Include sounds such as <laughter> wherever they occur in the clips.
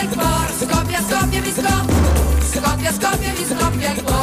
Skopje, Skopje, Skopje, Skopje, Skopje, Skopje, Skopje, Skopje, Skopje, Skopje,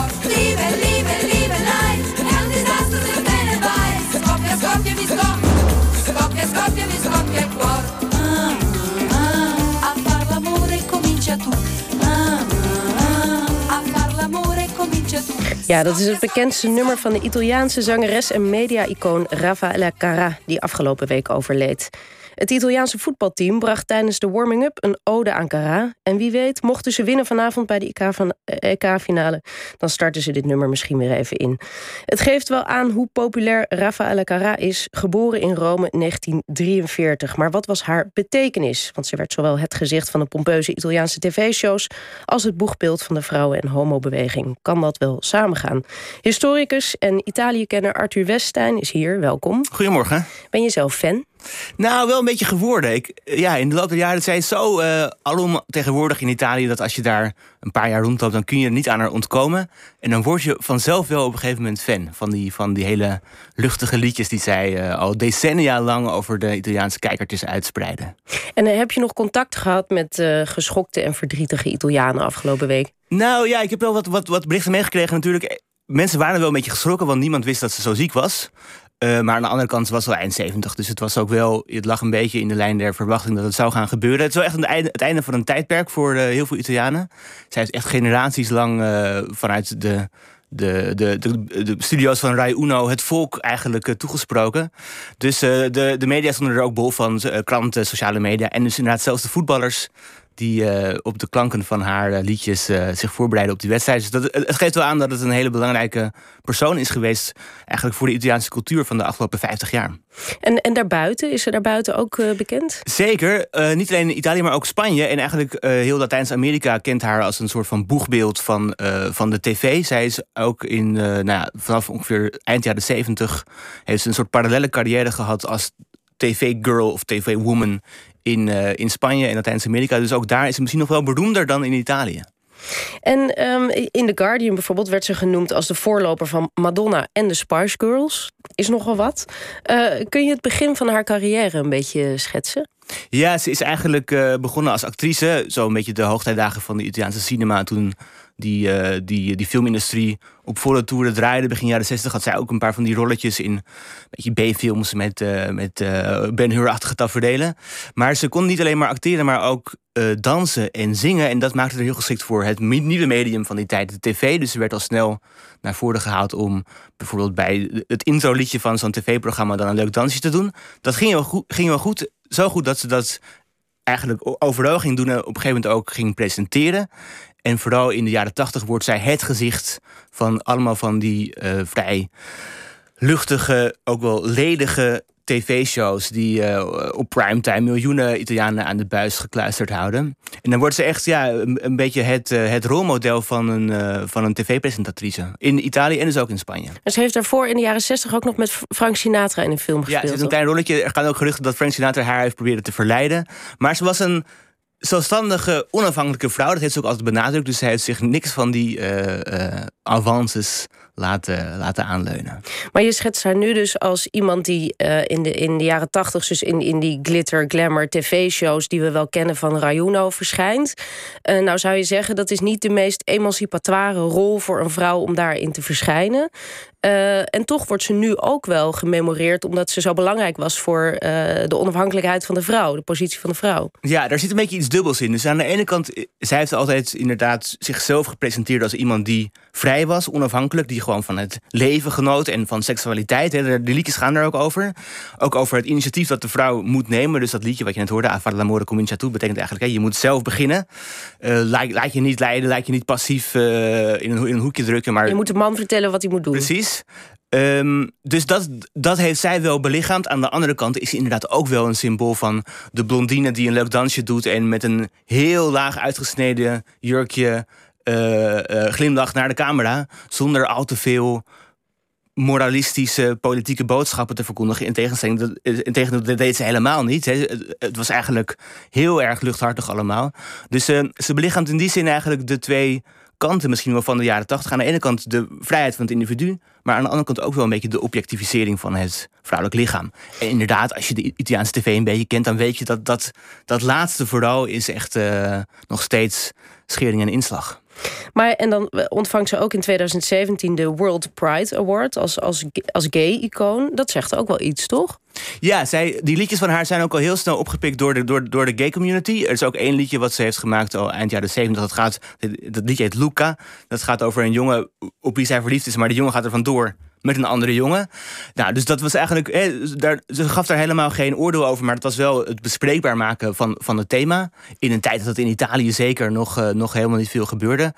Ja, dat is het bekendste nummer van de Italiaanse zangeres en media-icoon Raffaella Carrà, die afgelopen week overleed. Het Italiaanse voetbalteam bracht tijdens de warming-up een ode aan Carrà. En wie weet, mochten ze winnen vanavond bij de EK-finale, dan starten ze dit nummer misschien weer even in. Het geeft wel aan hoe populair Raffaella Carrà is, geboren in Rome in 1943. Maar wat was haar betekenis? Want ze werd zowel het gezicht van de pompeuze Italiaanse tv-shows als het boegbeeld van de vrouwen- en homobeweging. Kan dat wel samengaan? Historicus en Italië-kenner Arthur Weststein is hier. Welkom. Goedemorgen. Ben je zelf fan? Nou, wel een beetje geworden. Ik, ja, in de loop der jaren zijn zo uh, alom tegenwoordig in Italië... dat als je daar een paar jaar rondloopt, dan kun je er niet aan haar ontkomen. En dan word je vanzelf wel op een gegeven moment fan... van die, van die hele luchtige liedjes die zij uh, al decennia lang... over de Italiaanse kijkertjes uitspreiden. En uh, heb je nog contact gehad met geschokte en verdrietige Italianen afgelopen week? Nou ja, ik heb wel wat, wat, wat berichten meegekregen natuurlijk. Mensen waren wel een beetje geschrokken, want niemand wist dat ze zo ziek was. Uh, maar aan de andere kant was het wel eind 70. Dus het was ook wel. Het lag een beetje in de lijn der verwachting dat het zou gaan gebeuren. Het is wel echt een einde, het einde van een tijdperk voor uh, heel veel Italianen. Zij heeft echt generaties lang uh, vanuit de. De, de, de, de, studio's van Rai Uno het volk eigenlijk toegesproken. Dus de, de media stonden er ook bol van. kranten, sociale media. En dus inderdaad zelfs de voetballers die uh, op de klanken van haar uh, liedjes uh, zich voorbereiden op die wedstrijd. Dus dat, het geeft wel aan dat het een hele belangrijke persoon is geweest... eigenlijk voor de Italiaanse cultuur van de afgelopen 50 jaar. En, en daarbuiten, is ze daarbuiten ook bekend? Zeker, niet alleen in Italië, maar ook Spanje. En eigenlijk heel Latijns-Amerika kent haar als een soort van boegbeeld van, van de tv. Zij is ook in, nou ja, vanaf ongeveer eind jaren 70... heeft ze een soort parallele carrière gehad als tv-girl of tv-woman in, uh, in Spanje en Latijns-Amerika. Dus ook daar is ze misschien nog wel beroemder dan in Italië. En um, in The Guardian bijvoorbeeld werd ze genoemd als de voorloper van Madonna en de Spice Girls. Is nogal wat. Uh, kun je het begin van haar carrière een beetje schetsen? Ja, ze is eigenlijk uh, begonnen als actrice. Zo een beetje de hoogtijdagen van de Italiaanse cinema. Toen die, uh, die, die filmindustrie op volle toeren draaide. Begin jaren 60 had zij ook een paar van die rolletjes in beetje B-films met, uh, met Ben Hur-achtige tafereelen. Maar ze kon niet alleen maar acteren, maar ook dansen en zingen. En dat maakte er heel geschikt voor het nieuwe medium van die tijd, de tv. Dus ze werd al snel naar voren gehaald om bijvoorbeeld bij het intro-liedje van zo'n tv-programma dan een leuk dansje te doen. Dat ging wel goed, ging wel goed zo goed dat ze dat eigenlijk overal ging doen en op een gegeven moment ook ging presenteren. En vooral in de jaren tachtig wordt zij het gezicht van allemaal van die uh, vrij luchtige, ook wel ledige tv-shows die uh, op primetime miljoenen Italianen aan de buis gekluisterd houden. En dan wordt ze echt ja, een, een beetje het, uh, het rolmodel van een, uh, van een tv-presentatrice. In Italië en dus ook in Spanje. En ze heeft daarvoor in de jaren 60 ook nog met Frank Sinatra in een film gespeeld. Ja, het is een klein rolletje. Er gaan ook geruchten dat Frank Sinatra haar heeft proberen te verleiden. Maar ze was een zelfstandige, onafhankelijke vrouw. Dat heeft ze ook altijd benadrukt. Dus ze heeft zich niks van die avances laten, laten aanleunen. Maar je schetst haar nu dus als iemand die uh, in, de, in de jaren tachtig... dus in, in die glitter, glamour tv-shows... die we wel kennen van Rayuno verschijnt. Uh, nou zou je zeggen, dat is niet de meest emancipatoire rol... voor een vrouw om daarin te verschijnen. Uh, en toch wordt ze nu ook wel gememoreerd... omdat ze zo belangrijk was voor de onafhankelijkheid van de vrouw. De positie van de vrouw. Ja, daar zit een beetje iets dubbels in. Dus aan de ene kant, zij heeft altijd inderdaad zichzelf gepresenteerd... als iemand die vrij was, onafhankelijk... die gewoon van het leven genoot en van seksualiteit. De liedjes gaan daar ook over. Ook over het initiatief dat de vrouw moet nemen. Dus dat liedje wat je net hoorde, Afar l'amore comincia tu... betekent eigenlijk, hè, je moet zelf beginnen. Uh, laat, laat, je niet leiden, laat je niet passief uh, in, een, in, een, hoekje drukken. Maar... Je moet de man vertellen wat hij moet doen. Precies. Um, dus dat, dat heeft zij wel belichaamd. Aan de andere kant is ze inderdaad ook wel een symbool van de blondine die een leuk dansje doet en met een heel laag uitgesneden jurkje glimlach naar de camera. Zonder al te veel moralistische politieke boodschappen te verkondigen. In tegenstelling, dat, in dat deed ze helemaal niet. Het was eigenlijk heel erg luchthartig allemaal. Dus ze belichaamt in die zin eigenlijk de twee kanten misschien wel van de jaren tachtig. Aan de ene kant de vrijheid van het individu, maar aan de andere kant ook wel een beetje de objectivisering van het vrouwelijk lichaam. En inderdaad, als je de Italiaanse tv een beetje kent, dan weet je dat dat, dat laatste vooral is echt nog steeds schering en inslag. Maar en dan ontvangt ze ook in 2017 de World Pride Award als, als, als gay-icoon. Dat zegt ook wel iets, toch? Ja, zij, die liedjes van haar zijn ook al heel snel opgepikt door de, door, door de gay community. Er is ook één liedje wat ze heeft gemaakt al eind jaren 70. Dat, gaat, dat liedje heet Luca. Dat gaat over een jongen op wie zij verliefd is, maar die jongen gaat er vandoor met een andere jongen. Nou, dus dat was eigenlijk. daar, ze gaf daar helemaal geen oordeel over. Maar het was wel het bespreekbaar maken van, van het thema. In een tijd dat het in Italië zeker nog, uh, nog helemaal niet veel gebeurde.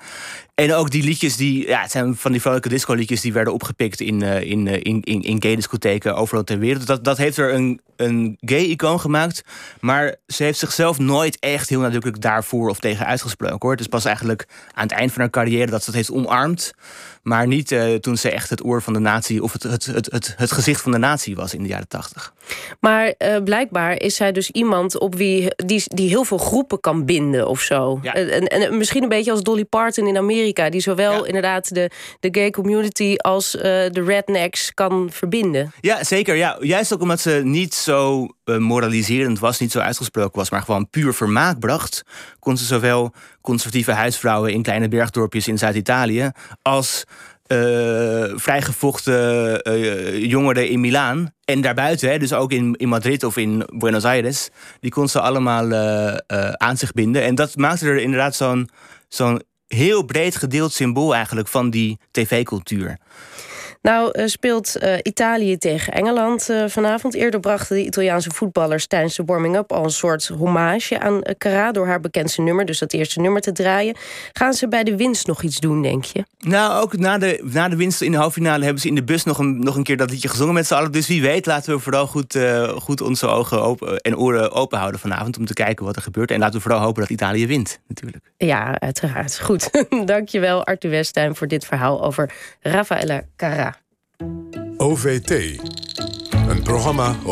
En ook die liedjes die. Ja, het zijn van die vrolijke disco-liedjes die werden opgepikt in, in, uh, in, in, in gay-discotheken overal ter wereld. Dat, dat heeft er een, een gay-icoon gemaakt. Maar ze heeft zichzelf nooit echt heel nadrukkelijk daarvoor of tegen uitgesproken hoor. Het is pas eigenlijk aan het eind van haar carrière dat ze het heeft omarmd. Maar niet toen ze echt het oor van de natie of het, het, het, het, het gezicht van de natie was in de jaren tachtig. Maar uh, blijkbaar is zij dus iemand op wie die, die heel veel groepen kan binden of zo. Ja. En, en, misschien een beetje als Dolly Parton in Amerika, die zowel Ja. inderdaad de, de gay community als uh, de rednecks kan verbinden. Ja, zeker. Ja. Juist ook omdat ze niet zo uh, moraliserend was, niet zo uitgesproken was, maar gewoon puur vermaak bracht, kon ze zowel conservatieve huisvrouwen in kleine bergdorpjes in Zuid-Italië als uh, vrijgevochten uh, jongeren in Milaan en daarbuiten, hè, dus ook in, in Madrid of in Buenos Aires, die kon ze allemaal uh, aan zich binden. En dat maakte er inderdaad zo'n zo'n heel breed gedeeld symbool eigenlijk van die tv-cultuur. Nou uh, speelt uh, Italië tegen Engeland uh, vanavond. Eerder brachten de Italiaanse voetballers tijdens de warming-up al een soort hommage aan Cara door haar bekendste nummer, dus dat eerste nummer te draaien. Gaan ze bij de winst nog iets doen, denk je? Nou, ook na de, na de winst in de halve finale hebben ze in de bus nog een, nog een keer dat liedje gezongen met z'n allen. Dus wie weet, laten we vooral goed, goed onze ogen open, en oren open houden vanavond om te kijken wat er gebeurt. En laten we vooral hopen dat Italië wint, natuurlijk. Ja, uiteraard. Goed. <laughs> Dankjewel, Arthur Westtuin, voor dit verhaal over Rafaela Cara. OVT. Een programma over